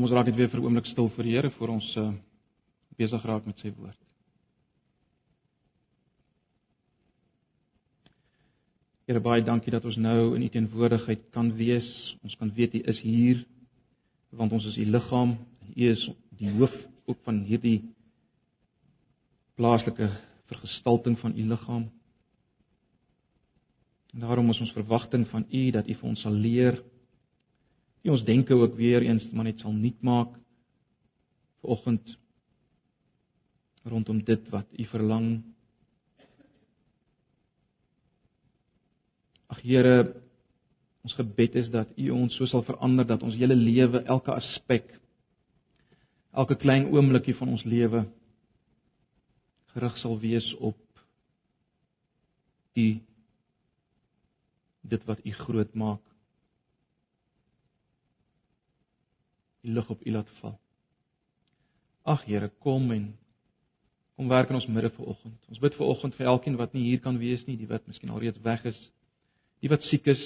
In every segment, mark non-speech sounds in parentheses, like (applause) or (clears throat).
Kom ons raak net weer vir 'n oomblik stil vir die Here voor ons uh, besig raak met sy woord. Here baie dankie dat ons nou in u teenwoordigheid kan wees. Ons kan weet u is hier want ons is u liggaam. U is die hoof ook van hierdie plaaslike vergestalting van u liggaam. En daarom is ons verwagting van u dat u vir ons sal leer. U ons denke ook weer eens maar net sal nuut maak vanoggend rondom dit wat u verlang Ag Here, ons gebed is dat U ons so sal verander dat ons hele lewe, elke aspek, elke klein oomblikie van ons lewe gerig sal wees op U dit wat U groot maak. U lig op U laat val. Ag Here, kom en kom werk in ons midde vanoggend. Ons bid vanoggend vir elkeen wat nie hier kan wees nie, die wat miskien alreeds weg is die wat siek is.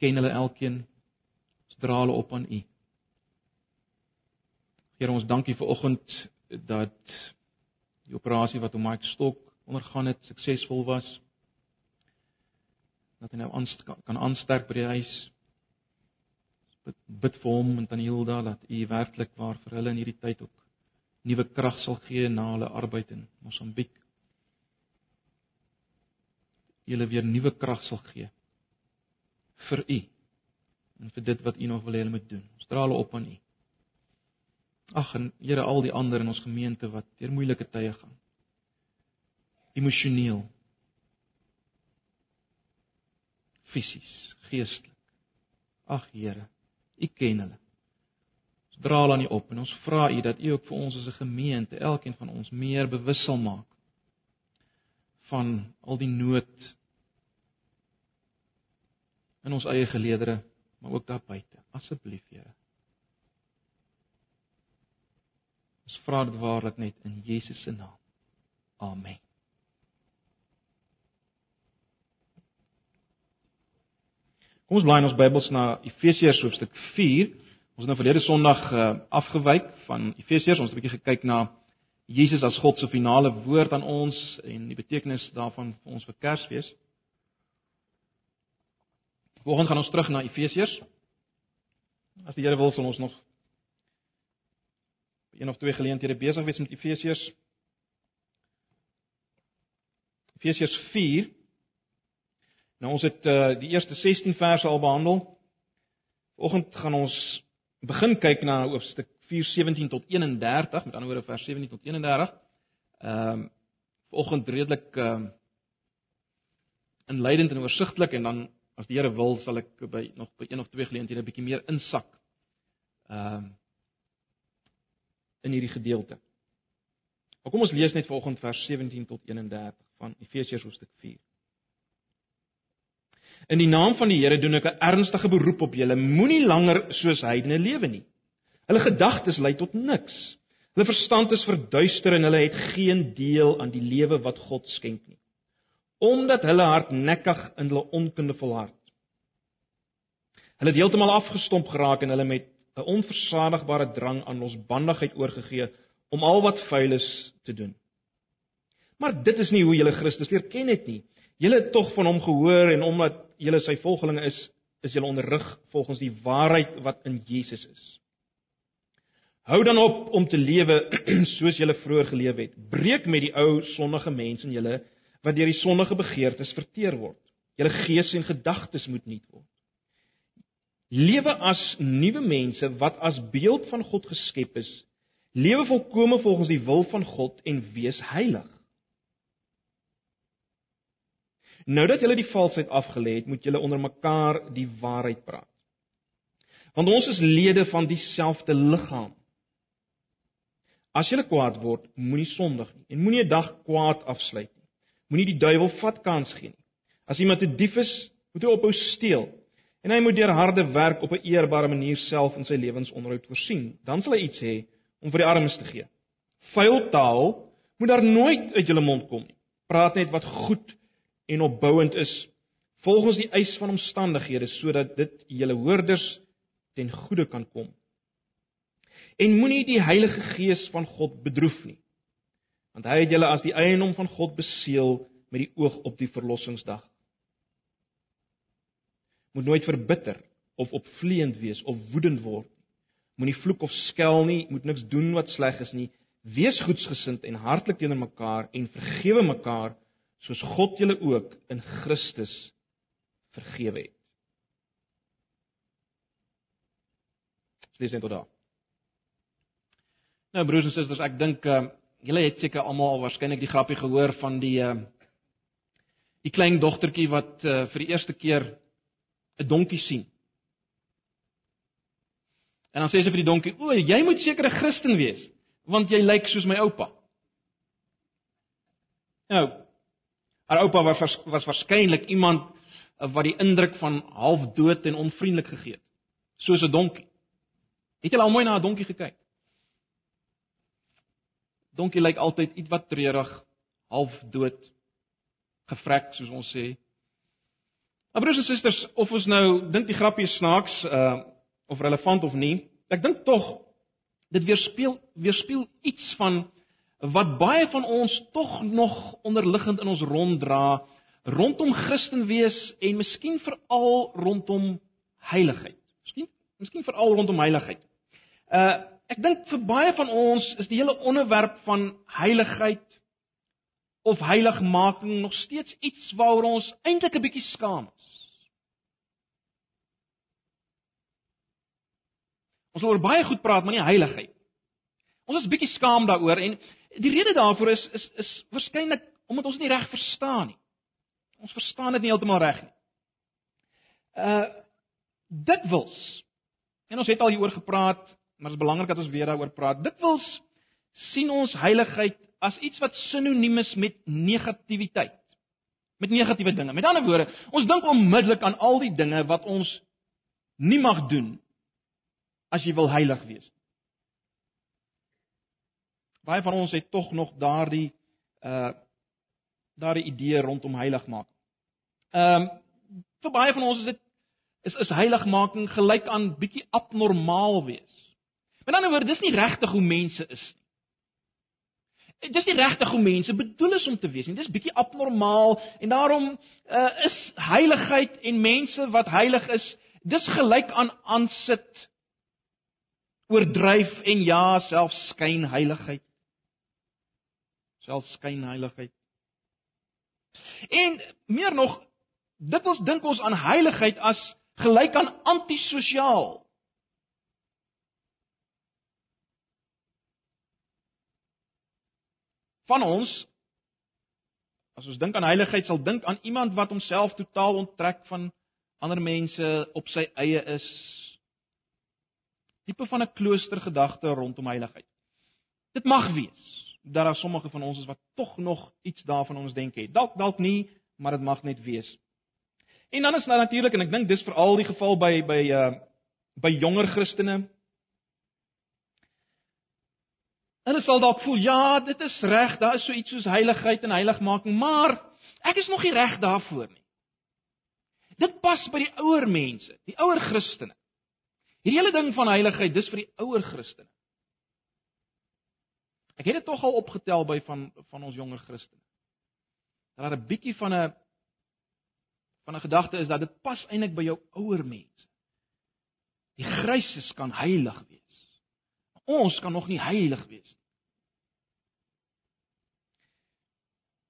Ken hulle elkeen. Ons dra hulle op aan U. Here ons dankie vir oggend dat die operasie wat hom Mike Stok ondergaan het suksesvol was. Dat hy nou aanst, kan aansterk by die huis. Bid, bid vir hom en Tanhilda dat U werklik waar vir hulle in hierdie tyd ook nuwe krag sal gee na hulle arbeid in Mosambiek julle weer nuwe krag sal gee vir u en vir dit wat u nog wil hê hulle moet doen. Ons dra hulle op aan u. Ag en Here al die ander in ons gemeente wat deur moeilike tye gaan. Emosioneel. Fisies, geestelik. Ag Here, u ken hulle. Ons dra hulle aan u op en ons vra u dat u ook vir ons as 'n gemeente, elkeen van ons meer bewus sal maak van al die nood in ons eie geleedere, maar ook daar buite. Asseblief, Here. Ons vra dit waarlik net in Jesus se naam. Amen. Kom ons blaai in ons Bybels na Efesiërs hoofstuk 4. Ons het nou verlede Sondag uh, afgewyk van Efesiërs. Ons het 'n bietjie gekyk na Jesus as God se finale woord aan ons en die betekenis daarvan vir ons vir Kersfees. Vanaand gaan ons terug na Efesiërs. As die Here wil, sal ons nog een of twee geleenthede besig wees met Efesiërs. Efesiërs 4. Nou ons het uh, die eerste 16 verse al behandel. Vanaand gaan ons begin kyk na hoofstuk 4:17 tot 31, met ander woorde vers 17 tot 31. Ehm um, vanoggend redelik ehm um, inleidend en oorsigtelik en dan as die Here wil sal ek by nog by een of twee geleenthede 'n bietjie meer insak. Ehm um, in hierdie gedeelte. Maar kom ons lees net vanoggend vers 17 tot 31 van Efesiërs hoofstuk 4. In die naam van die Here doen ek 'n ernstige beroep op julle, moenie langer soos heidene lewe nie. Hulle gedagtes lei tot niks. Hulle verstand is verduister en hulle het geen deel aan die lewe wat God skenk nie. Omdat hulle hardnekkig in hulle onkunde volhard. Hulle het heeltemal afgestomp geraak en hulle met 'n onversadigbare drang aan losbandigheid oorgegee om al wat vuil is te doen. Maar dit is nie hoe julle Christus leer ken het nie. Julle het tog van hom gehoor en omdat julle sy volgelinge is, is julle onderrig volgens die waarheid wat in Jesus is. Hou dan op om te lewe (clears throat) soos julle vroeër geleef het. Breek met die ou sondige mens in julle wat deur die sondige begeertes verteer word. Julle gees en gedagtes moet nuut word. Lewe as nuwe mense wat as beeld van God geskep is. Lewe volkome volgens die wil van God en wees heilig. Nou dat julle die valsheid afgelê het, moet julle onder mekaar die waarheid praat. Want ons is lede van dieselfde liggaam. As jy kwaad word, moenie sondig nie en moenie 'n dag kwaad afsluit nie. Moenie die duiwel vat kans gee nie. As iemand 'n dief is, moet hy ophou steel en hy moet deur harde werk op 'n eerbare manier self in sy lewensonderhoud voorsien. Dan sal hy iets hê om vir die armes te gee. Vuil taal moet daar nooit uit jou mond kom nie. Praat net wat goed en opbouend is volgens die eis van omstandighede sodat dit julle hoorders ten goeie kan kom. En moenie die Heilige Gees van God bedroef nie. Want hy het julle as die eiendom van God beseël met die oog op die verlossingsdag. Moet nooit verbitter of opvleend wees of woedend word. Moenie vloek of skel nie, moet niks doen wat sleg is nie. Wees goedsgesind en hartlik teenoor mekaar en vergewe mekaar soos God julle ook in Christus vergewe het. Dis net daar. Nou broers en susters, ek dink uh, julle het seker almal waarskynlik die grappie gehoor van die uh, die klein dogtertjie wat uh, vir die eerste keer 'n donkie sien. En dan sê sy vir die donkie: "O, jy moet seker 'n Christen wees, want jy lyk soos my oupa." Nou, haar oupa was was waarskynlik iemand wat die indruk van half dood en onvriendelik gegee het, soos 'n donkie. Het jy al mooi na 'n donkie gekyk? Donkie lyk altyd ietwat treurig, half dood, gevrek soos ons sê. Maar broers en susters, of ons nou dink die grappie snaaks uh of relevant of nie, ek dink tog dit weerspieël weerspieël iets van wat baie van ons tog nog onderliggend in ons ronddra rondom Christen wees en miskien veral rondom heiligheid. Miskien miskien veral rondom heiligheid. Uh ek dink vir baie van ons is die hele onderwerp van heiligheid of heiligmaking nog steeds iets waaroor ons eintlik 'n bietjie skaam is. Ons wil oor baie goed praat, maar nie heiligheid. Ons is bietjie skaam daaroor en die rede daarvoor is is is waarskynlik omdat ons dit nie reg verstaan nie. Ons verstaan dit nie heeltemal reg nie. Uh dikwels en ons het al hieroor gepraat maar dit is belangrik dat ons weer daaroor praat. Dikwels sien ons heiligheid as iets wat sinoniem is met negativiteit. Met negatiewe dinge. Met ander woorde, ons dink onmiddellik aan al die dinge wat ons nie mag doen as jy wil heilig wees. Baie van ons het tog nog daardie uh daardie idee rondom heiligmaking. Ehm um, vir baie van ons is dit is is heiligmaking gelyk aan bietjie abnormaal wees. Met ander woorde, dis nie regtig hoe mense is nie. Dis nie regtig hoe mense bedoel is om te wees nie. Dis bietjie abnormaal en daarom uh, is heiligheid en mense wat heilig is, dis gelyk aan aansit oordryf en ja, selfs skynheiligheid. Selfs skynheiligheid. En meer nog, dit ons dink ons aan heiligheid as gelyk aan antisosiaal. van ons as ons dink aan heiligheid sal dink aan iemand wat homself totaal onttrek van ander mense op sy eie is tipe van 'n kloostergedagte rondom heiligheid dit mag wees dat daar sommige van ons is wat tog nog iets daarvan ons dink het dalk dalk nie maar dit mag net wees en dan is daar natuurlik en ek dink dis veral die geval by by uh by jonger Christene Hulle sal dalk voel, ja, dit is reg, daar is so iets soos heiligheid en heiligmaking, maar ek is nog nie reg daarvoor nie. Dit pas by die ouer mense, die ouer Christene. Hierdie hele ding van heiligheid, dis vir die ouer Christene. Ek het dit tog al opgetel by van van ons jonger Christene. Dat daar 'n bietjie van 'n van 'n gedagte is dat dit pas eintlik by jou ouer mense. Die gryses kan heilig wees. Ons kan nog nie heilig wees nie.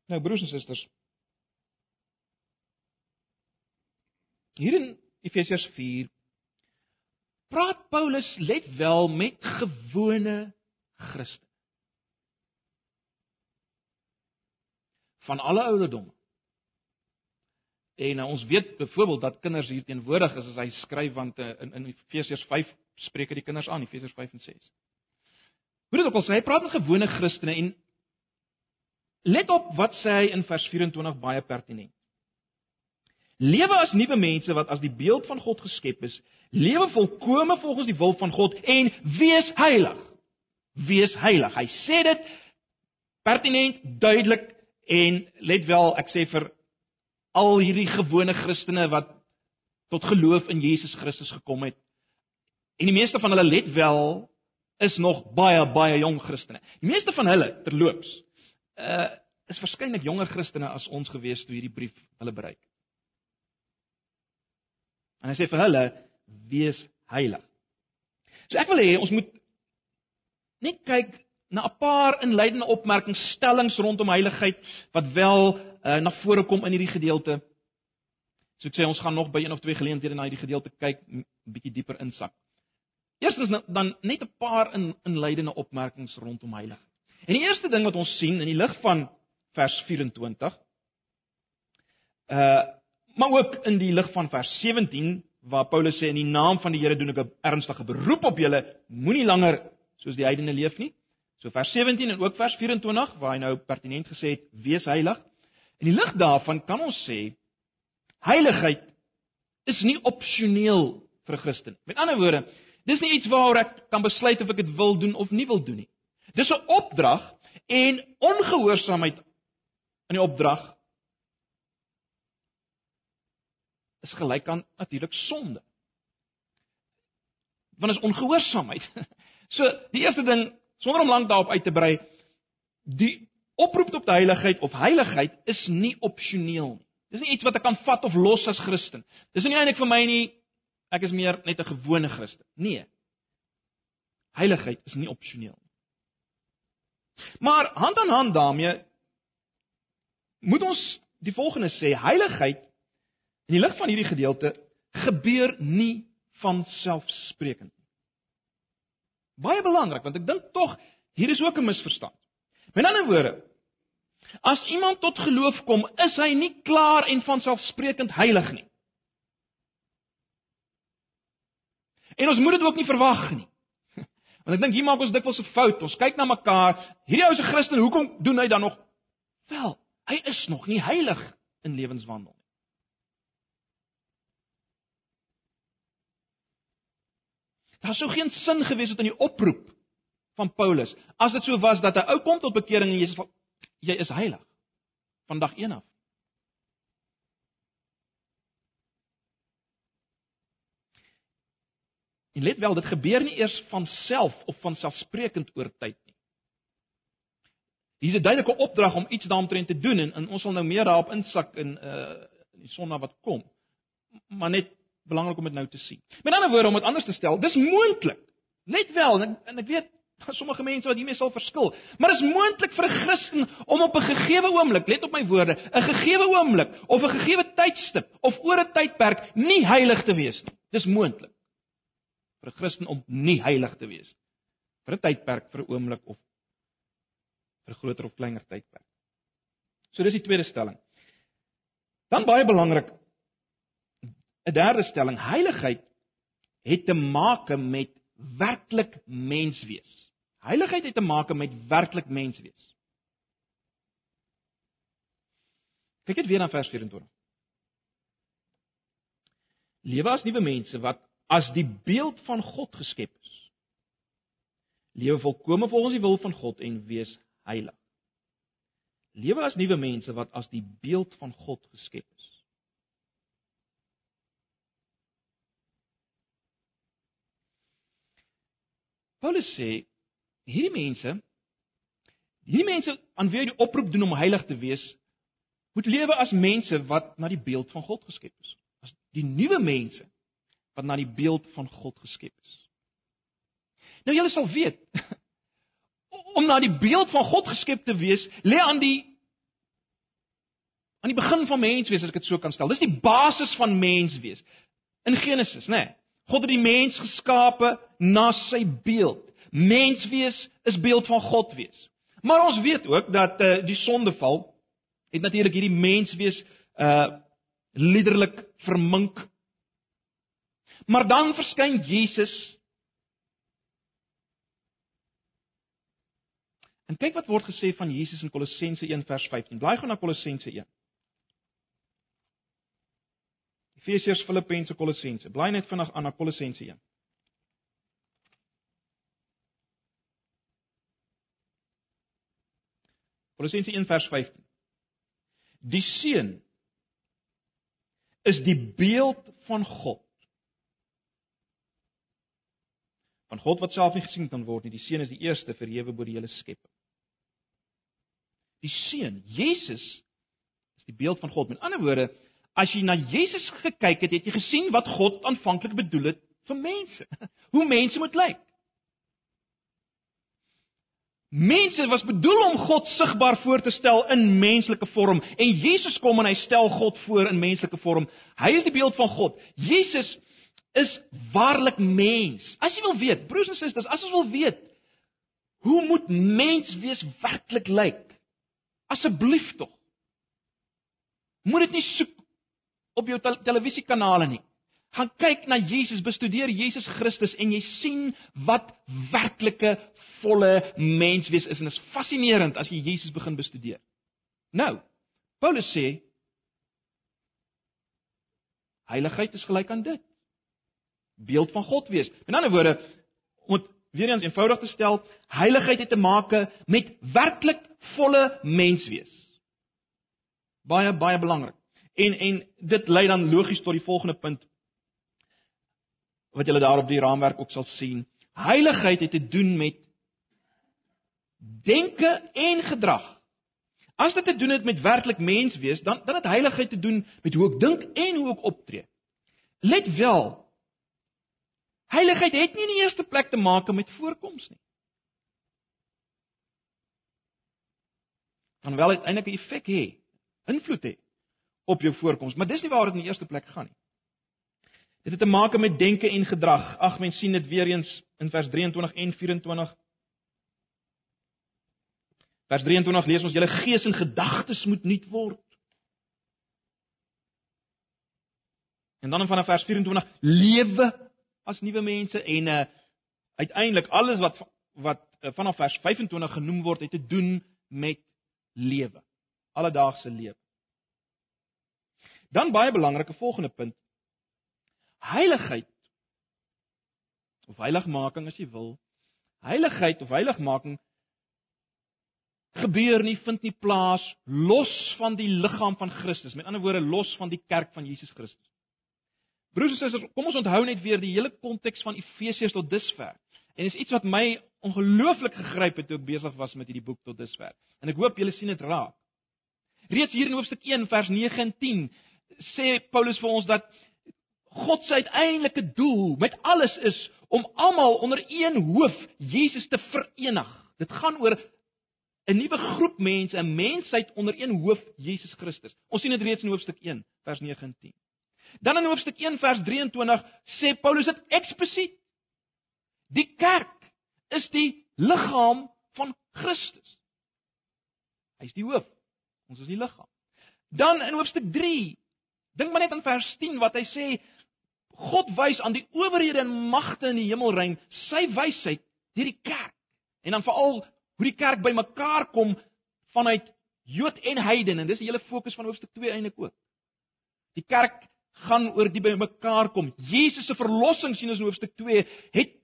Nou broers en susters. Hier in Efesiërs 4 praat Paulus let wel met gewone Christene. Van alle ouderdomme. En uh, ons weet byvoorbeeld dat kinders hier teenwoordig is as hy skryf want uh, in in Efesiërs 5 spreek hy die kinders aan, Efesiërs 5 en 6. Hoe dit ook al sê, hy praat met gewone Christene en let op wat sê hy in vers 24 baie pertinent. Lewe as nuwe mense wat as die beeld van God geskep is, lewe volkome volgens die wil van God en wees heilig. Wees heilig. Hy sê dit pertinent, duidelik en let wel, ek sê vir al hierdie gewone Christene wat tot geloof in Jesus Christus gekom het. En die meeste van hulle let wel is nog baie baie jong Christene. Die meeste van hulle terloops uh is waarskynlik jonger Christene as ons gewees toe hierdie brief hulle bereik. En hy sê vir hulle wees heilig. So ek wil hê ons moet net kyk na 'n paar inleidende opmerkings, stellings rondom heiligheid wat wel uh, na vore kom in hierdie gedeelte. So ek sê ons gaan nog by een of twee geleenthede na hierdie gedeelte kyk, 'n bietjie dieper insak. Eerstens dan net 'n paar in, inleidende opmerkings rondom heiligheid. En die eerste ding wat ons sien in die lig van vers 24 uh maar ook in die lig van vers 17 waar Paulus sê in die naam van die Here doen ek 'n ernstige beroep op julle moenie langer soos die heidene leef nie. So vers 17 en ook vers 24 waar hy nou pertinent gesê het wees heilig. In die lig daarvan kan ons sê heiligheid is nie opsioneel vir 'n Christen. Met ander woorde, Dis nie iets waaroor ek kan besluit of ek dit wil doen of nie wil doen nie. Dis 'n opdrag en ongehoorsaamheid in die opdrag is gelyk aan natuurlik sonde. Want is ongehoorsaamheid. (laughs) So die eerste ding sonder om lank daarop uit te brei, die oproep tot heiligheid of heiligheid is nie opsioneel nie. Dis nie iets wat ek kan vat of los as Christen. Dis nie eintlik vir my nie ek is meer net 'n gewone Christen. Nee. Heiligheid is nie opsioneel nie. Maar hand aan hand daarmee moet ons die volgende sê, heiligheid in die lig van hierdie gedeelte gebeur nie van selfsprekend nie. Baie belangrik want ek dink tog hier is ook 'n misverstand. Met ander woorde, as iemand tot geloof kom, is hy nie klaar en van selfsprekend heilig nie. En ons moet dit ook nie verwag nie. (laughs) Want ek dink hier maak ons dikwels 'n fout. Ons kyk na mekaar. Hierdie ou is 'n Christen, hoekom doen hy dan nog wel? Hy is nog nie heilig in lewenswandel nie. Daar sou geen sin gewees het in die oproep van Paulus as dit so was dat 'n ou kom tot bekering en Jesus jy is heilig van dag 1 af. En let wel, dit gebeur nie eers van self of van selfsprekend oor tyd nie. Hier's 'n duidelike opdrag om iets daaromtrent te doen en, en ons sal nou meer daarop insak in uh die sonna wat kom. Maar net belangrik om dit nou te sien. Met ander woorde om dit anders te stel, dis moontlik. Let wel, en ek, en ek weet (laughs) sommige mense wat hiermee sal verskil, maar dit is moontlik vir 'n Christen om op 'n gegeewe oomblik, let op my woorde, 'n gegeewe oomblik of 'n gegeewe tydstip of oor 'n tydperk nie heilig te wees nie. Dis moontlik vir 'n Christen om nie heilig te wees vir 'n tydperk, vir 'n oomblik of vir 'n groter of kleiner tydperk. So dis die tweede stelling. Dan baie belangrik 'n derde stelling, heiligheid het te maak met werklik mens wees. Heiligheid het te maak met werklik mens wees. Kyk net weer na vers 24. Lewe as nuwe mense wat as die beeld van God geskep is. Lewe volkome volgens die wil van God en wees heilig. Lewe as nuwe mense wat as die beeld van God geskep is. Paulus sê hierdie mense hierdie mense aan wie hy die oproep doen om heilig te wees, moet lewe as mense wat na die beeld van God geskep is. As die nuwe mense wat na die beeld van God geskep is. Nou julle sal weet (laughs) om na die beeld van God geskep te wees, lê aan die aan die begin van menswees as ek dit so kan stel. Dis die basis van menswees in Genesis, né? Nee, God het die mens geskape na sy beeld. Menswees is beeld van God wees. Maar ons weet ook dat uh, die sondeval het natuurlik hierdie menswees uh liderlik vermink Maar dan verskyn Jesus. En kyk wat word gesê van Jesus in Kolossense 1 vers 15. Blaai gou na Kolossense 1. Efesiërs, Filippense, Kolossense. Blaai net vinnig aan na Kolossense 1. Kolossense 1 vers 15. Die seun is die beeld van God. Van God wat self nie gesien kan word nie. Die Seun is die eerste verhewe bo die hele skepping. Die Seun, Jesus, is die beeld van God. Met ander woorde, as jy na Jesus gekyk het, het jy gesien wat God aanvanklik bedoel het vir mense. (laughs) Hoe mense moet lyk. Mense was bedoel om God sigbaar voor te stel in menslike vorm en Jesus kom en hy stel God voor in menslike vorm. Hy is die beeld van God. Jesus is waarlik mens. As jy wil weet, broers en susters, as ons wil weet hoe moet mens wees werklik lyk? Asseblief tog. Moet dit nie soek op jou televisiekanale nie. Gaan kyk na Jesus, bestudeer Jesus Christus en jy sien wat werklike volle menswees is en is fascinerend as jy Jesus begin bestudeer. Nou, Paulus sê heiligheid is gelyk aan dit. Beeld van God wees. In ander woorde, om dit weer eens eenvoudig te stel, heiligheid het te maak met werklik volle menswees. Baie baie belangrik. En en dit lei dan logies tot die volgende punt wat julle daar op die raamwerk ook sal sien. Heiligheid het te doen met denke en gedrag. As dit te doen het met werklik mens wees, dan dan het heiligheid te doen met hoe ek dink en hoe ek optree. Let wel. Heiligheid het nie in die eerste plek te maak met voorkoms nie. Kan wel uiteindelik 'n effek hê, invloed hê op jou voorkoms, maar dis nie waar dit in die eerste plek gaan nie. Dit het te maak met denke en gedrag. Ag mens sien dit weer eens in vers 23 en 24. Vers 23 lees ons julle gees en gedagtes moet nuut word. En dan vanaf vers 24 lewe as nuwe mense en uh uiteindelik alles wat wat uh, vanaf vers 25 genoem word het te doen met lewe. Alledaagse lewe. Dan baie belangrike volgende punt. Heiligheid of heiligmaking as jy wil. Heiligheid of heiligmaking gebeur nie vind nie plaas los van die liggaam van Christus. Met ander woorde los van die kerk van Jesus Christus. Broers en susters, kom ons onthou net weer die hele konteks van Efesiërs tot dusver. En dis iets wat my ongelooflik gegryp het toe ek besig was met hierdie boek tot dusver. En ek hoop julle sien dit raak. Reeds hier in hoofstuk 1 vers 9 en 10 sê Paulus vir ons dat God se uiteindelike doel met alles is om almal onder een hoof Jesus te verenig. Dit gaan oor 'n nuwe groep mense, 'n mensheid onder een hoof Jesus Christus. Ons sien dit reeds in hoofstuk 1 vers 9 en 10. Dan in hoofstuk 1 vers 23 sê Paulus dit eksplisiet. Die kerk is die liggaam van Christus. Hy is die hoof. Ons is die liggaam. Dan in hoofstuk 3 Dink maar net aan vers 10 wat hy sê God wys aan die owerhede en magte in die hemelruim sy wysheid deur die kerk. En dan veral hoe die kerk bymekaar kom vanuit Jood en heiden en dis die hele fokus van hoofstuk 2 eintlik ook. Die kerk gaan oor die bymekaar kom. Jesus se verlossing sien ons in hoofstuk 2 het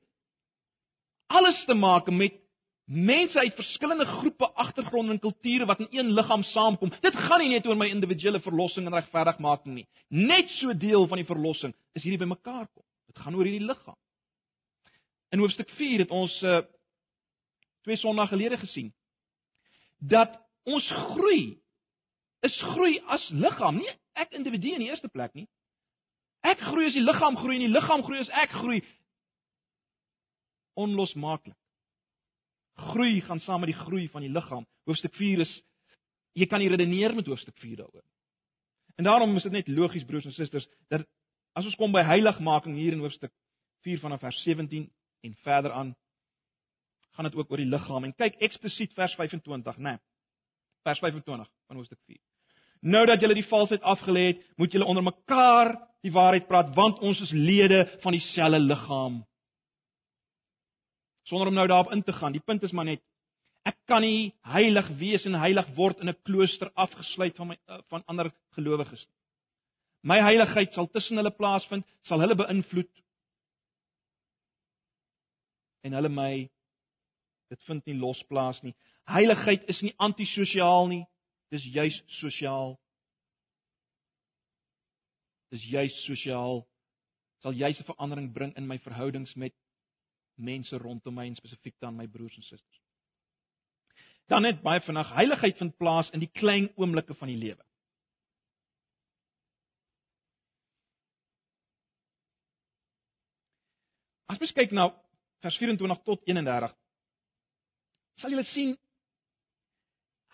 alles te maak met mense uit verskillende groepe agtergronde en kulture wat in een liggaam saamkom. Dit gaan nie net oor my individuele verlossing en regverdigmaking nie. Net so deel van die verlossing is hierdie bymekaar kom. Dit gaan oor hierdie liggaam. In hoofstuk 4 het ons uh twee sondae gelede gesien dat ons groei is groei as liggaam, nie ek individu in die eerste plek nie. Ek groei as die liggaam groei en die liggaam groei as ek groei. Onlosmaaklik groei gaan saam met die groei van die liggaam. Hoofstuk 4 is jy kan nie redeneer met hoofstuk 4 daaroor. En daarom is dit net logies broers en susters dat as ons kom by heiligmaking hier in hoofstuk 4 vanaf vers 17 en verder aan gaan dit ook oor die liggaam en kyk eksplisiet vers 25, né? Nee, vers 25 van hoofstuk 4. Nou dat julle die valsheid afgelê het, moet julle onder mekaar die waarheid praat want ons is lede van dieselfde liggaam sonder om nou daarop in te gaan. Die punt is maar net ek kan nie heilig wees en heilig word in 'n klooster afgesluit van my eh, van ander gelowiges nie. My heiligheid sal tussen hulle plaasvind, sal hulle beïnvloed. En hulle my dit vind nie losplaas nie. Heiligheid is nie antisosiaal nie, dis juis sosiaal. is juis sosiaal sal juis 'n verandering bring in my verhoudings met mense rondom my en spesifiek dan my broers en susters. Dan net baie vinnig, heiligheid vind plaas in die klein oomblikke van die lewe. As mens kyk na vers 24 tot 31, sal jy sien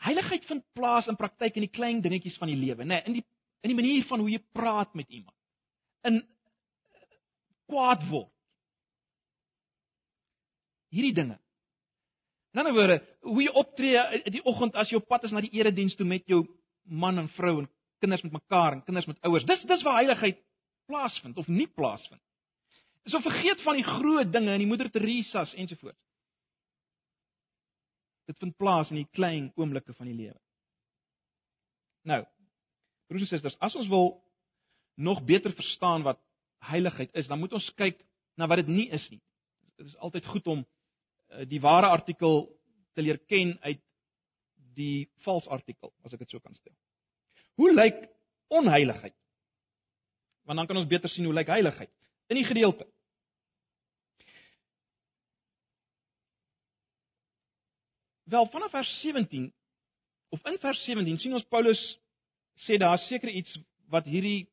heiligheid vind plaas in praktyk in die klein dingetjies van die lewe, nê, nee, in die in die manier van hoe jy praat met iemand. In kwaad word. Hierdie dinge. In ander woorde, hoe jy optree in die oggend as jy op pad is na die erediens toe met jou man en vrou en kinders met mekaar en kinders met ouers. Dis dis waar heiligheid plaasvind of nie plaasvind. Dis om vergeet van die groot dinge en die moeder Teresa's ensovoorts. Dit vind plaas in die klein oomblikke van die lewe. Nou, broers en susters, as ons wil nog beter verstaan wat heiligheid is, dan moet ons kyk na wat dit nie is nie. Dit is altyd goed om eh, die ware artikel te leer ken uit die vals artikel, as ek dit so kan stel. Hoe lyk onheiligheid? Want dan kan ons beter sien hoe lyk heiligheid in die gedeelte. Wel vanaf vers 17 of in vers 17 sien ons Paulus sê daar seker iets wat hierdie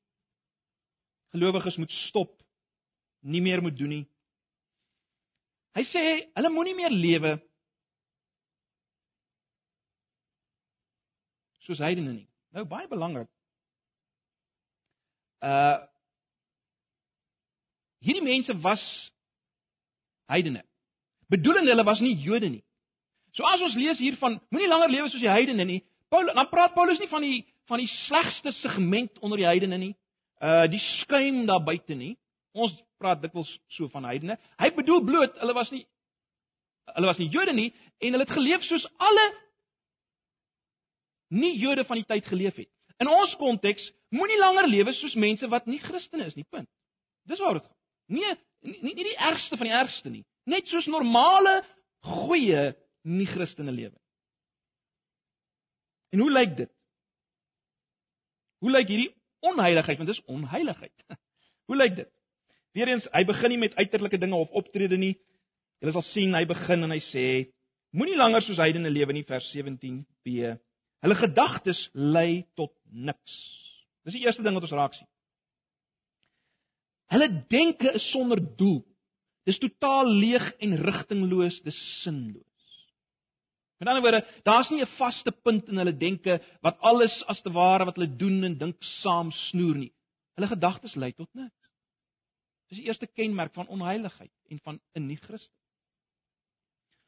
gelowiges moet stop, nie meer moet doen nie. Hy sê hulle moenie meer lewe soos heidene nie. Nou baie belangrik. Uh hierdie mense was heidene. Bedoelende hulle was nie Jode nie. So as ons lees hier van moenie langer lewe soos die heidene nie, Paul dan praat Paulus nie van die van die slegste segment onder die heidene nie. Uh die skuim daar buite nie. Ons praat dikwels so van heidene. Hy bedoel bloot hulle was nie hulle was nie Jode nie en hulle het geleef soos alle nie Jode van die tyd geleef het. In ons konteks moenie langer lewe soos mense wat nie Christene is nie. Punt. Dis waar dit gaan. Nee, nie nie die ergste van die ergste nie. Net soos normale goeie nie Christene lewe. En hoe lyk dit? Hoe lyk hierdie onheiligheid? Want dit is onheiligheid. (laughs) Hoe lyk dit? Weerens, hy begin nie met uiterlike dinge of optrede nie. Jy sal sien hy begin en hy sê: Moenie langer soos heidene lewe nie vers 17b. Hulle gedagtes lei tot niks. Dis die eerste ding wat ons raak sien. Hulle denke is sonder doel. Dis totaal leeg en rigtingloos, dis sinloos. Met ander woorde, daar's nie 'n vaste punt in hulle denke wat alles as te ware wat hulle doen en dink saam snoer nie. Hulle gedagtes lei tot niks. Dis die eerste kenmerk van onheiligheid en van 'n nie Christen.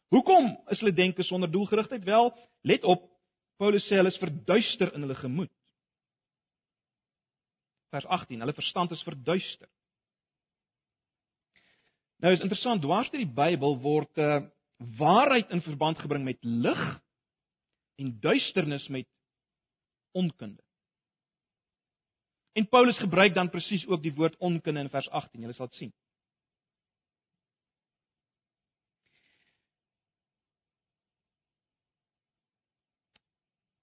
Hoekom is hulle denke sonder doelgerigtheid? Wel, let op, Paulus sê hulle is verduister in hulle gemoed. Vers 18, hulle verstand is verduister. Nou is interessant, dwars deur die Bybel word uh, waarheid in verband gebring met lig en duisternis met onkunde. En Paulus gebruik dan presies ook die woord onkunde in vers 18. Julle sal dit sien.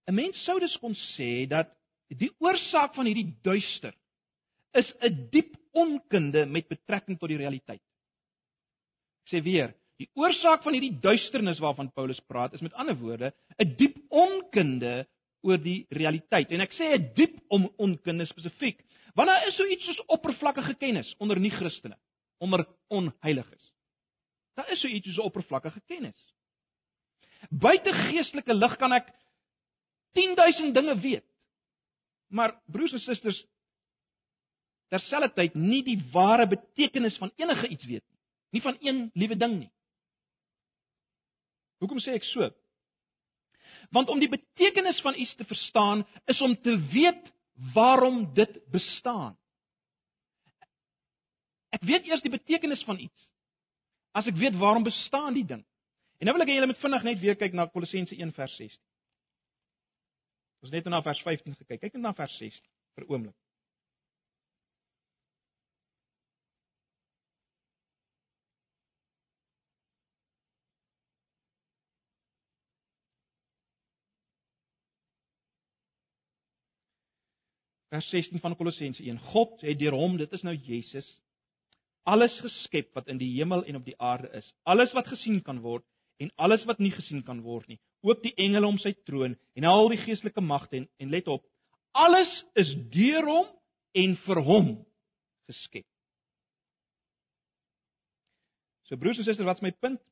En mens sou dus kon sê dat die oorsaak van hierdie duister is 'n diep onkunde met betrekking tot die realiteit. Ek sê weer, Die oorsaak van hierdie duisternis waarvan Paulus praat is met ander woorde 'n diep onkunde oor die realiteit. En ek sê 'n diep om onkunde spesifiek, want daar is so iets soos oppervlakkige kennis onder nie-Christene, onder onheiliges. Daar is so iets soos oppervlakkige kennis. Buite geestelike lig kan ek 10000 dinge weet. Maar broers en susters, terselfdertyd nie die ware betekenis van enige iets weet nie. Nie van een liewe ding nie. Hoekom sê ek so? Want om die betekenis van iets te verstaan is om te weet waarom dit bestaan. Ek weet eers die betekenis van iets as ek weet waarom bestaan die ding. En nou wil ek hê julle moet vinnig net weer kyk na Kolossense 1 vers 16. Ons net na vers 15 gekyk. Kyk net na vers 16 vir oomblik. Vers 16 van Kolossense 1. God het deur hom, dit is nou Jesus, alles geskep wat in die hemel en op die aarde is. Alles wat gesien kan word en alles wat nie gesien kan word nie. Ook die engele om sy troon en al die geestelike magte en, en let op, alles is deur hom en vir hom geskep. So broers en susters, wat is my punt?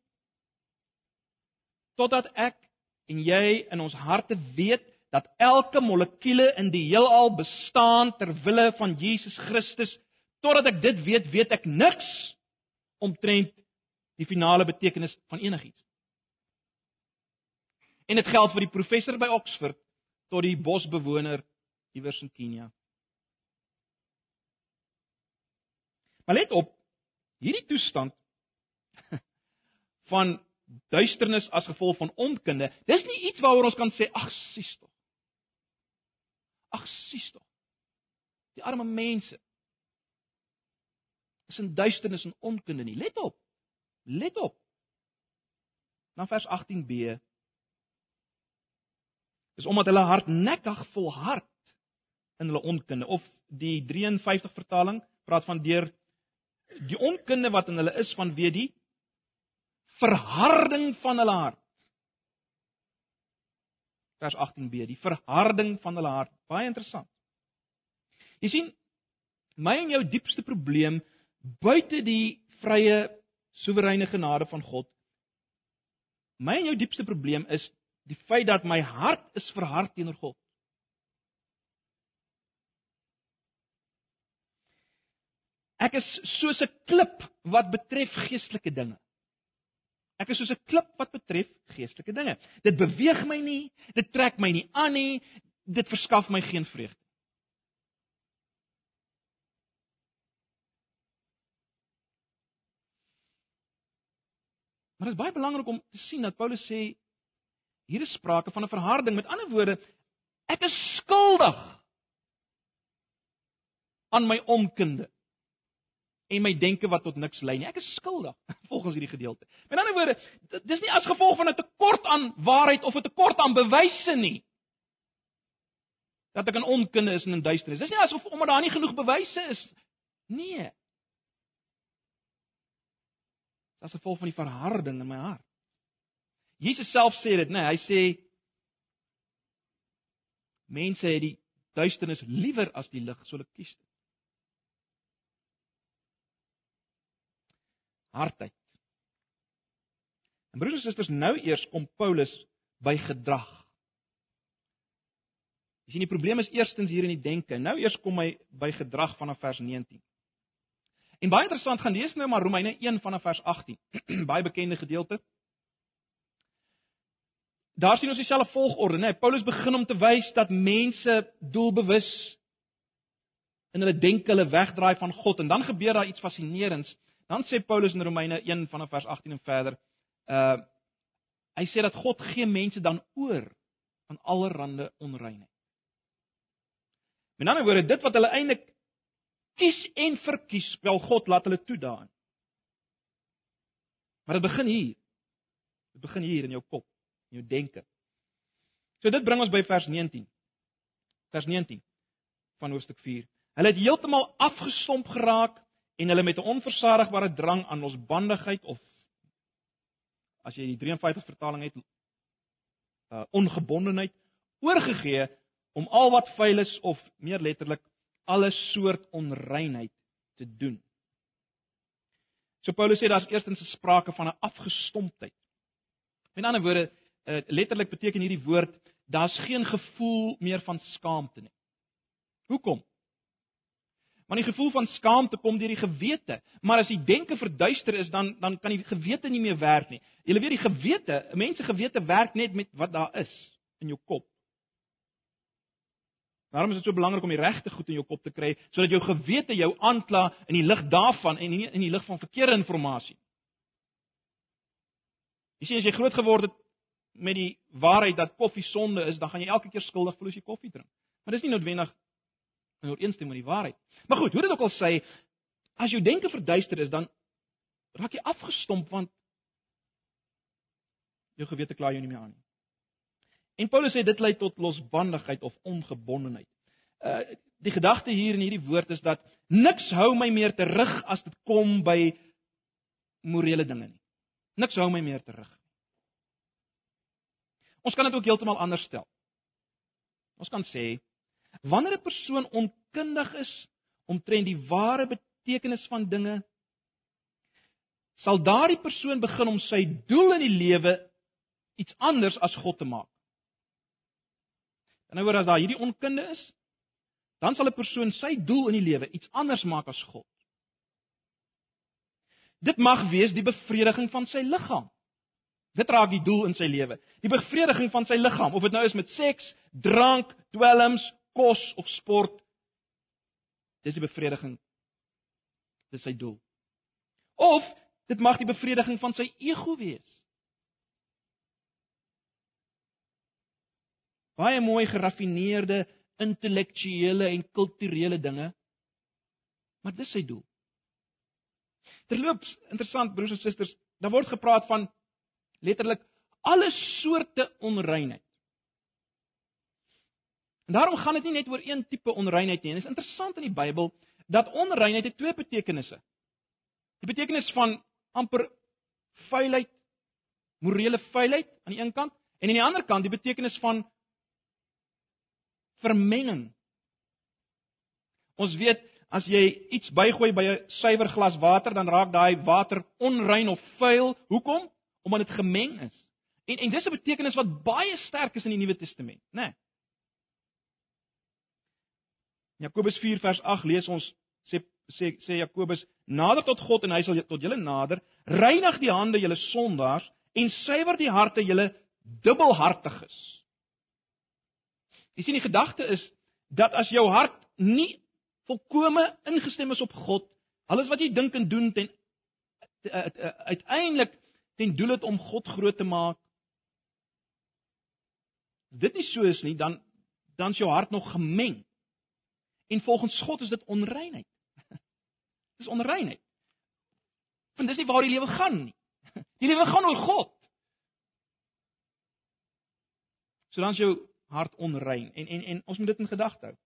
Totdat ek en jy in ons harte weet dat elke molekuule in die heelal bestaan ter wille van Jesus Christus, totdat ek dit weet, weet ek niks omtrent die finale betekenis van enigiets. En dit geld vir die professor by Oxford tot die bosbewoner iewers in Kenia. Maar let op, hierdie toestand (laughs) van duisternis as gevolg van onkunde, dis nie iets waaroor ons kan sê ag sies tog. Ag sies tog. Die arme mense is in duisternis en onkunde nie. Let op. Let op. Na vers 18b. Dis omdat hulle hardnekkig volhard in hulle onkunde of die 53 vertaling praat van deur die onkunde wat in hulle is vanweë die verharding van hulle hart. Vers 18b, die verharding van hulle hart. Baie interessant. Jy sien, my en jou diepste probleem buite die vrye soewereine genade van God, my en jou diepste probleem is die feit dat my hart is verhard teenoor God. Ek is soos 'n klip wat betref geestelike dinge. Ek is soos 'n klip wat betref geestelike dinge. Dit beweeg my nie, dit trek my nie aan nie, dit verskaf my geen vreugde. Maar dit is baie belangrik om te sien dat Paulus sê hier is sprake van 'n verharding. Met ander woorde, ek is skuldig aan my onkunde en my denke wat tot niks lei nie. Ek is skuldig (laughs) volgens hierdie gedeelte. Met ander woorde, dis nie as gevolg van 'n tekort aan waarheid of 'n tekort aan bewyse nie dat ek in onkunde is en in duisternis. Dis nie asof omdat daar nie genoeg bewyse is nee. Dis as gevolg van die verharding in my hart. Jesus self sê dit, nee, hy sê mense het die duisternis liewer as die lig, so hulle kies dit. hardheid. En broers en susters, nou eers kom Paulus by gedrag. Jy sien die probleem is eerstens hier in die denke. Nou eers kom hy by gedrag vanaf vers 19. En baie interessant, gaan lees nou maar Romeine 1 vanaf vers 18. (clears throat) baie bekende gedeelte. Daar sien ons dieselfde volgorde, né? Nee, Paulus begin om te wys dat mense doelbewus in hulle denke hulle wegdraai van God en dan gebeur daar iets fascinerends. Dan sê Paulus in Romeine 1 vanaf vers 18 en verder, uh hy sê dat God gee mense dan oor aan allerlei onreinheid. Met ander woorde, dit wat hulle eintlik kies en verkies, wel God laat hulle toe daarin. Maar dit begin hier. Dit begin hier in jou kop, in jou denke. So dit bring ons by vers 19. Vers 19 van hoofstuk 4. Hulle het heeltemal afgestomp geraak en hulle met 'n onversadigbare drang aan losbandigheid of as jy die 53 vertaling het uh, ongebondenheid oorgegee om al wat vuil is of meer letterlik alle soort onreinheid te doen. So Paulus sê daar's eerstens 'n sprake van 'n afgestomptheid. Met ander woorde, uh, letterlik beteken hierdie woord daar's geen gevoel meer van skaamte nie. Hoekom? Want die gevoel van skaamte kom deur die gewete, maar as die denke verduister is, dan dan kan die gewete nie meer werk nie. Jy weet die gewete, mense gewete werk net met wat daar is in jou kop. Daarom is dit so belangrik om die regte goed in jou kop te kry sodat jou gewete jou aankla in die lig daarvan en nie in die lig van verkeerde inligting. Jy sien as jy groot geword het met die waarheid dat koffie sonde is, dan gaan jy elke keer skuldig voel as jy koffie drink. Maar dis nie noodwendig in ooreenstemming met die waarheid. Maar goed, hoe dit ook al sê, as jou denke verduister is, dan raak jy afgestomp want jou gewete kla jou nie meer aan nie. En Paulus sê dit lei tot losbandigheid of ongebondenheid. uh die gedagte hier in hierdie woord is dat niks hou my meer terug as dit kom by morele dinge nie. Niks hou my meer terug. Ons kan dit ook heeltemal anders stel. Ons kan sê wanneer 'n persoon onkundig is omtrent die ware betekenis van dinge, sal daardie persoon begin om sy doel in die lewe iets anders as God te maak. En nou word as daar hierdie onkunde is, dan sal 'n persoon sy doel in die lewe iets anders maak as God. Dit mag wees die bevrediging van sy liggaam. Dit raak die doel in sy lewe. Die bevrediging van sy liggaam, of dit nou is met seks, drank, dwelms, kos of sport. Dis die bevrediging. Dis sy doel. Of dit mag die bevrediging van sy ego wees. Baie mooi geraffineerde intellektuele en kulturele dinge. Maar dis sy doel. Terloops, interessant broers en susters, daar word gepraat van letterlik alle soorte onreinheid. En daarom gaan dit nie net oor een tipe onreinheid nie. Dit is interessant in die Bybel dat onreinheid het twee betekenisse. Die betekenis van amper vuilheid, morele vuilheid aan die een kant en aan die ander kant die betekenis van vermenging. Ons weet as jy iets bygooi by 'n suiwer glas water, dan raak daai water onrein of vuil. Hoekom? Omdat dit gemeng is. En en dis 'n betekenis wat baie sterk is in die Nuwe Testament, né? Nee. Jakobus 4 vers 8 lees ons sê sê sê Jakobus nader tot God en hy sal tot julle nader reinig die hande julle sondaars en suiwer die harte julle dubbelhartiges. Jy sien die gedagte is dat as jou hart nie volkome ingestem is op God, alles wat jy dink en doen ten uiteindelik ten doel het om God groot te maak. As dit nie so is nie, dan dan is jou hart nog gemeng. En volgens God is dit onreinheid. (laughs) Dis onreinheid. Want dis nie waar die lewe gaan nie. (laughs) Die lewe gaan oor God. So dan is jou hart onrein en en en ons moet dit in gedagte hou.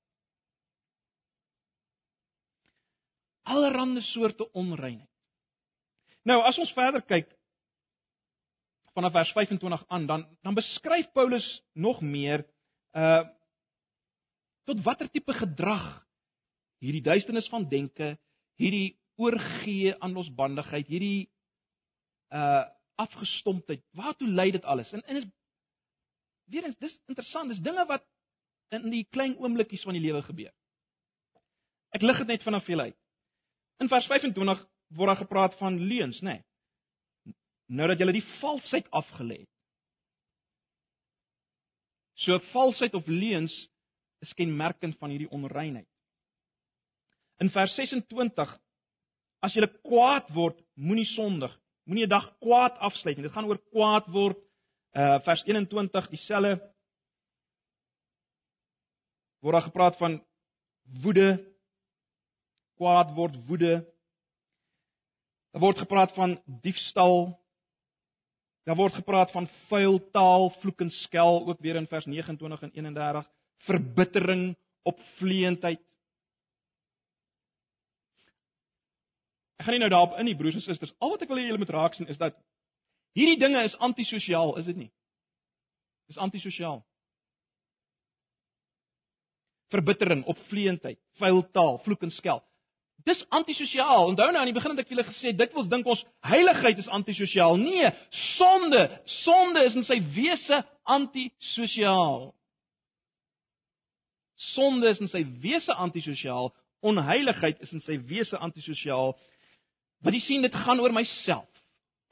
Allerhande soorte onreinheid. Nou as ons verder kyk vanaf vers 25 aan dan dan beskryf Paulus nog meer uh tot watter tipe gedrag hierdie duisternis van denke, hierdie oorgee aan losbandigheid, hierdie uh afgestomptheid, waartoe lei dit alles? En en is weer eens dis interessant, dis dinge wat in die klein oomblikies van die lewe gebeur. Ek lig dit net vanaf julle uit. In vers 25 word daar gepraat van leuns, nê? Nee. Nou dat jy die valsheid afgelê het. So valsheid of leuns is kenmerkend van hierdie onreinheid. In vers 26 as jy kwaad word, moenie sondig. Moenie 'n dag kwaad afsluit nie. Dit gaan oor kwaad word. Uh vers 21 dieselfde word daar gepraat van woede kwaad word woede. Daar word gepraat van diefstal. Daar word gepraat van vuil taal, vloek en skel ook weer in vers 29 en 31, verbittering, opvleentheid. Ek gaan nie nou daarop in nie broers en susters. Al wat ek wil hê julle moet raak sien is dat hierdie dinge is antisosiaal, is dit nie? Dis antisosiaal. Verbittering, opvleentheid, vuil taal, vloek en skel. Dis antisosiaal. Onthou nou aan die begin het ek vir julle gesê dit wil dink ons heiligheid is antisosiaal. Nee, sonde, sonde is in sy wese antisosiaal. Sonde is in sy wese antisosiaal, onheiligheid is in sy wese antisosiaal. Want jy sien dit gaan oor myself.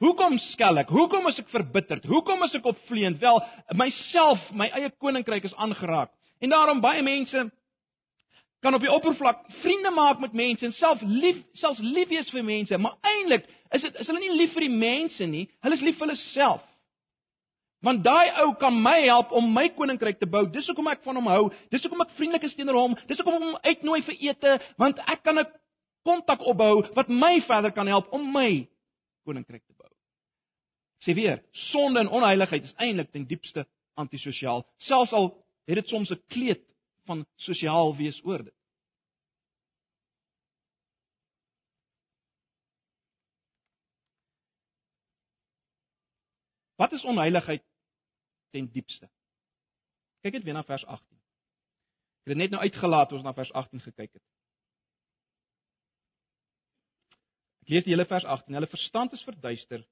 Hoekom skel ek? Hoekom is ek verbitterd? Hoekom is ek opvleend? Wel, myself, my eie koninkryk is aangeraak. En daarom baie mense kan op die oppervlak vriende maak met mense en self lief selfs lief wees vir mense, maar eintlik is dit is hulle nie lief vir die mense nie, hulle is lief vir hulle self. Want daai ou kan my help om my koninkryk te bou. Dis hoekom ek van hom hou. Dis hoekom ek vriendelik is teenoor hom. Dis hoekom ek hom uitnooi vir ete, want ek kan 'n kontak opbou wat my verder kan help om my koninkryk te sê weer, sonde en onheiligheid is eintlik ten diepste antisosiaal. Selfs al het dit soms 'n kleed van sosiaal wees oor dit. Wat is onheiligheid ten diepste? Kyk net weer na vers 18. Ek het dit net nou uitgelaat ons na vers 18 gekyk het. Ek lees die hele vers 18. Hulle verstand is verduister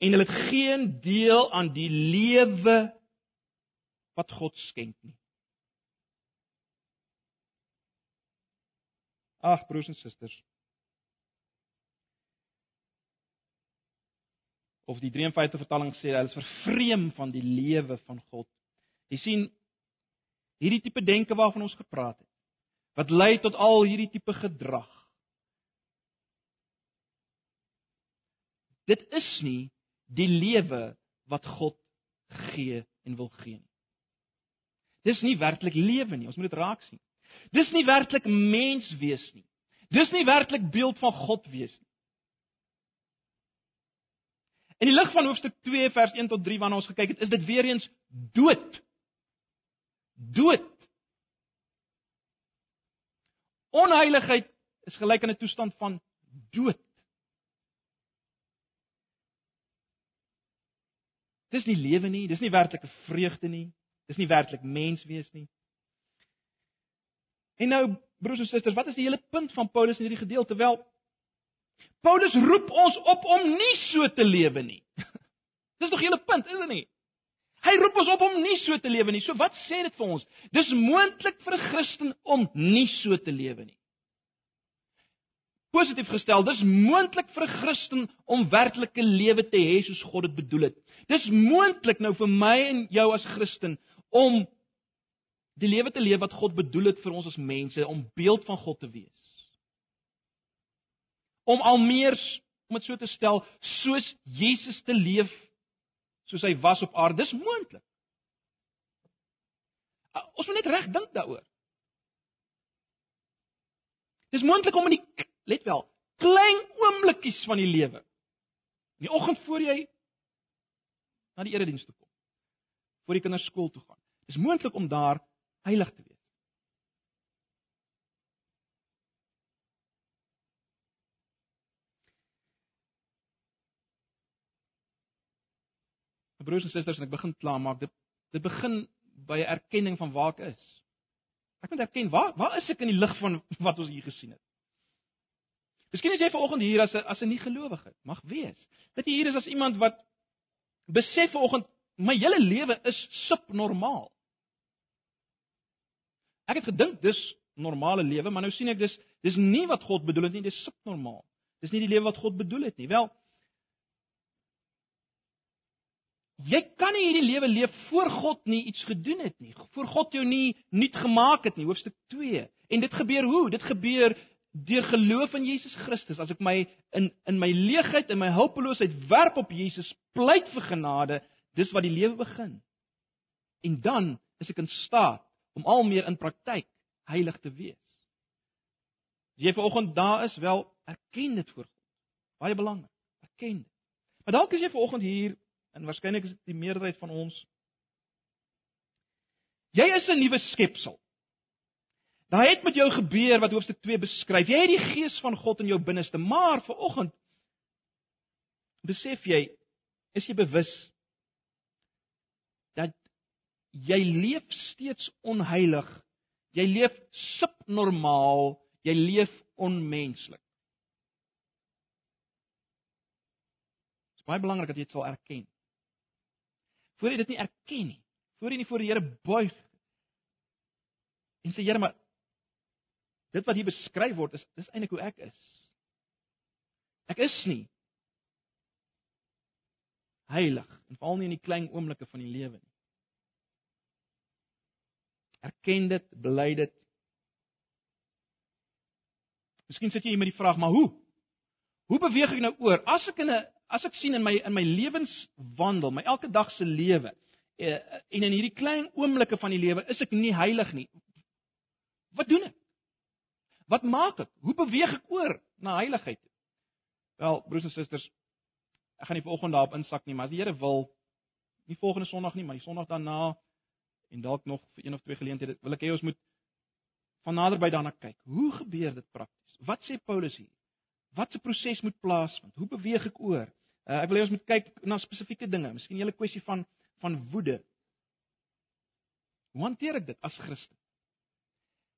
en hulle het geen deel aan die lewe wat God skenk nie. Ag broers en susters. Of die 53 vertaling sê hulle is vervreem van die lewe van God. Jy sien hierdie tipe denke waarvan ons gepraat het wat lei tot al hierdie tipe gedrag. Dit is nie die lewe wat God gee en wil gee nie. Dis nie werklik lewe nie. Ons moet dit raak sien. Dis nie werklik mens wees nie. Dis nie werklik beeld van God wees nie. In die lig van hoofstuk 2 vers 1 tot 3 waarna ons gekyk het, is dit weer eens dood. Dood. Onheiligheid is gelyk aan 'n toestand van dood. Dis nie lewe nie, dis nie werklike vreugde nie, dis nie werklik mens wees nie. En nou broers en susters, wat is die hele punt van Paulus in hierdie gedeelte? Wel, Paulus roep ons op om nie so te lewe nie. (laughs) Dis nog 'n hele punt, is dit nie? Hy roep ons op om nie so te lewe nie. So wat sê dit vir ons? Dis moontlik vir 'n Christen om nie so te lewe nie. Positief gestel, dis moontlik vir 'n Christen om werklike lewe te hê soos God dit bedoel het. Dis moontlik nou vir my en jou as Christen om die lewe te leef wat God bedoel het vir ons as mense om beeld van God te wees. Om al meer om dit so te stel, soos Jesus te leef soos hy was op aarde, dis moontlik. Ons moet net reg dink daaroor. Dis moontlik om in die let wel, klein oomblikies van die lewe. In die oggend voor jy na die erediens toe kom, voor die kinders skool toe gaan. Dis moontlik om daar heilig te wees. Broers en susters, en ek begin klaarmaak. Dit dit begin by 'n erkenning van waar ek is. Ek moet erken waar waar is ek in die lig van wat ons hier gesien het? Miskien is jy vanoggend hier as 'n as 'n nie gelowige, mag wees. Dat jy hier is as iemand wat besef vanoggend my hele lewe is subnormaal. Ek het gedink dis normale lewe, maar nou sien ek dis dis nie wat God bedoel het nie, dis subnormaal. Dis nie die lewe wat God bedoel het nie. Wel Jy kan nie hierdie lewe leef voor God nie iets gedoen het nie. Voor God jou nie nuut gemaak het nie, hoofstuk 2. En dit gebeur hoe? Dit gebeur deur geloof in Jesus Christus. As ek my in in my leegheid en my hulpeloosheid werp op Jesus, pleit vir genade, dis wat die lewe begin. En dan is ek in staat om al meer in praktyk heilig te wees. As jy vanoggend daar is, wel erken dit voor God. Baie belangrik. Erken dit. Maar dalk is jy vanoggend hier en waarskynlik is dit die meerderheid van ons. Jy is 'n nuwe skepsel. Daar het met jou gebeur wat hoofstuk 2 beskryf. Jy het die gees van God in jou binneste, maar vanoggend besef jy, is jy bewus dat jy leef steeds onheilig. Jy leef subnormaal, jy leef onmenslik. Dit is baie belangrik dat jy dit sal erken. Voordat jy dit nie erken nie, voor jy nie voor die Here buig en sê Here, maar dit wat hier beskryf word is dis eintlik hoe ek is. Ek is nie heilig en veral nie in die klein oomblikke van die lewe nie. Erken dit, bely dit. Miskien sit jy hier met die vraag, maar hoe? Hoe beweeg ek nou oor? As ek in 'n as ek sien in my in my lewenswandel, my elke dag se lewe eh, en in hierdie klein oomblikke van die lewe is ek nie heilig nie. Wat doen ek? Wat maak ek? Hoe beweeg ek oor na heiligheid? Wel, broers en susters, ek gaan nie vanoggend daarop insak nie, maar as die Here wil, nie volgende Sondag nie, maar die Sondag daarna en dalk nog vir een of twee geleenthede, wil ek hê ons moet van naderby daarna kyk. Hoe gebeur dit prakties? Wat sê Paulus hier? Wat se proses moet plaasvind? Hoe beweeg ek oor? Uh, ek wil hê ons moet kyk na spesifieke dinge, miskien 'n hele kwessie van van woede. Hoe hanteer ek dit as Christen?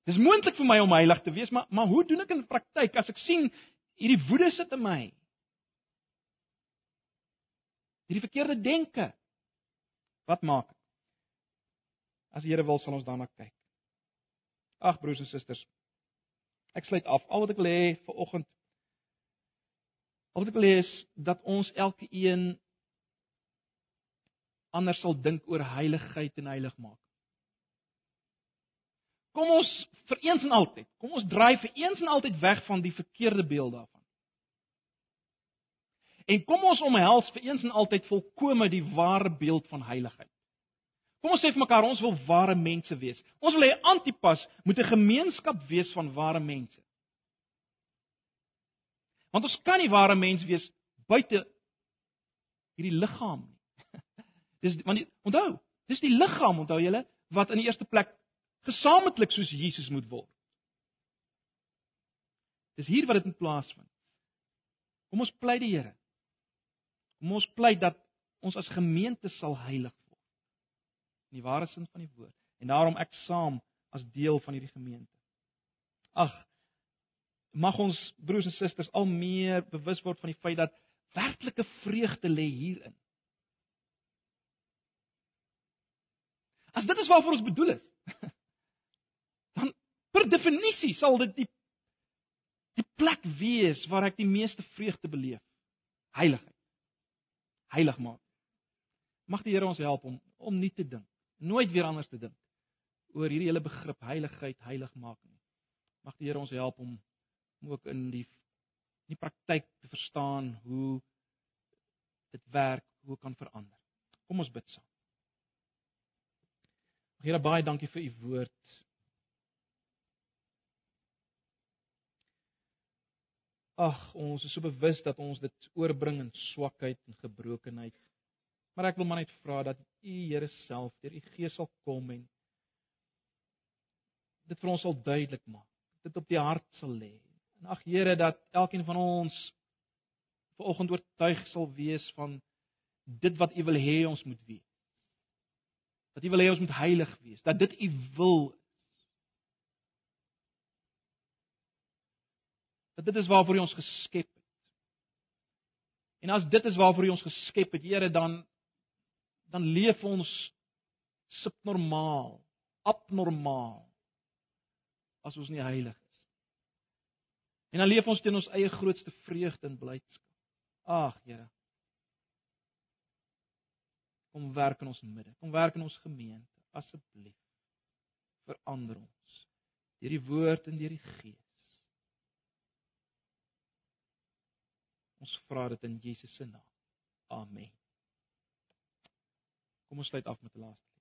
Dis moontlik vir my om heilig te wees, maar maar hoe doen ek in praktyk as ek sien hierdie woede sit in my? Hierdie verkeerde denke. Wat maak ek? As die Here wil, sal ons daarna kyk. Ag broers en susters, ek sluit af. Al wat ek wil hê vir oggend Al wat ek wil hê is dat ons elke een anders sal dink oor heiligheid en heiligmaak. Kom ons vir eens en altyd, kom ons draai vir eens en altyd weg van die verkeerde beeld daarvan. En kom ons omhels vir eens en altyd volkome die ware beeld van heiligheid. Kom ons sê vir mekaar ons wil ware mense wees. Ons wil hê Antipas moet 'n gemeenskap wees van ware mense. Want ons kan nie ware mens wees buite hierdie liggaam nie. (laughs) Dis want die, onthou, dis die liggaam onthou julle wat in die eerste plek gesamentlik soos Jesus moet word. Dis hier wat dit in plaas vind. Kom ons pleit die Here. Kom ons pleit dat ons as gemeente sal heilig word. In die ware sin van die woord. En daarom ek saam as deel van hierdie gemeente. Ag, mag ons broers en susters al meer bewus word van die feit dat werklike vreugde lê hierin. As dit is waarvoor ons bedoel is, (laughs) Per definisie sal dit die die plek wees waar ek die meeste vreugde beleef. Heiligheid. Heilig maak. Mag die Here ons help om om nie te dink, nooit weer anders te dink oor hierdie hele begrip heiligheid, heilig maak nie. Mag die Here ons help om om ook in die in die praktyk te verstaan hoe dit werk, hoe kan verander. Kom ons bid saam. Here baie dankie vir u woord. Ag, ons is so bewus dat ons dit oorbring in swakheid en gebrokenheid. Maar ek wil maar net vra dat U Here self deur U Gees sal kom en dit vir ons sal duidelik maak. Dit op die hart sal lê. En ag Here dat elkeen van ons vanoggend oortuig sal wees van dit wat U wil hê ons moet wees. Dat U wil hê ons moet heilig wees, dat dit U wil dat dit is waarvoor hy ons geskep het. En as dit is waarvoor hy ons geskep het, Here, dan dan leef ons subnormaal, abnormaal as ons nie heilig is. En dan leef ons teen ons eie grootste vreugde en blydskap. Ag, Here. Kom werk in ons midde. Kom werk in ons gemeente, asseblief. Verander ons deur die woord en deur die gees. Ons vra dit in Jesus se naam. Amen. Kom ons sluit af met 'n laaste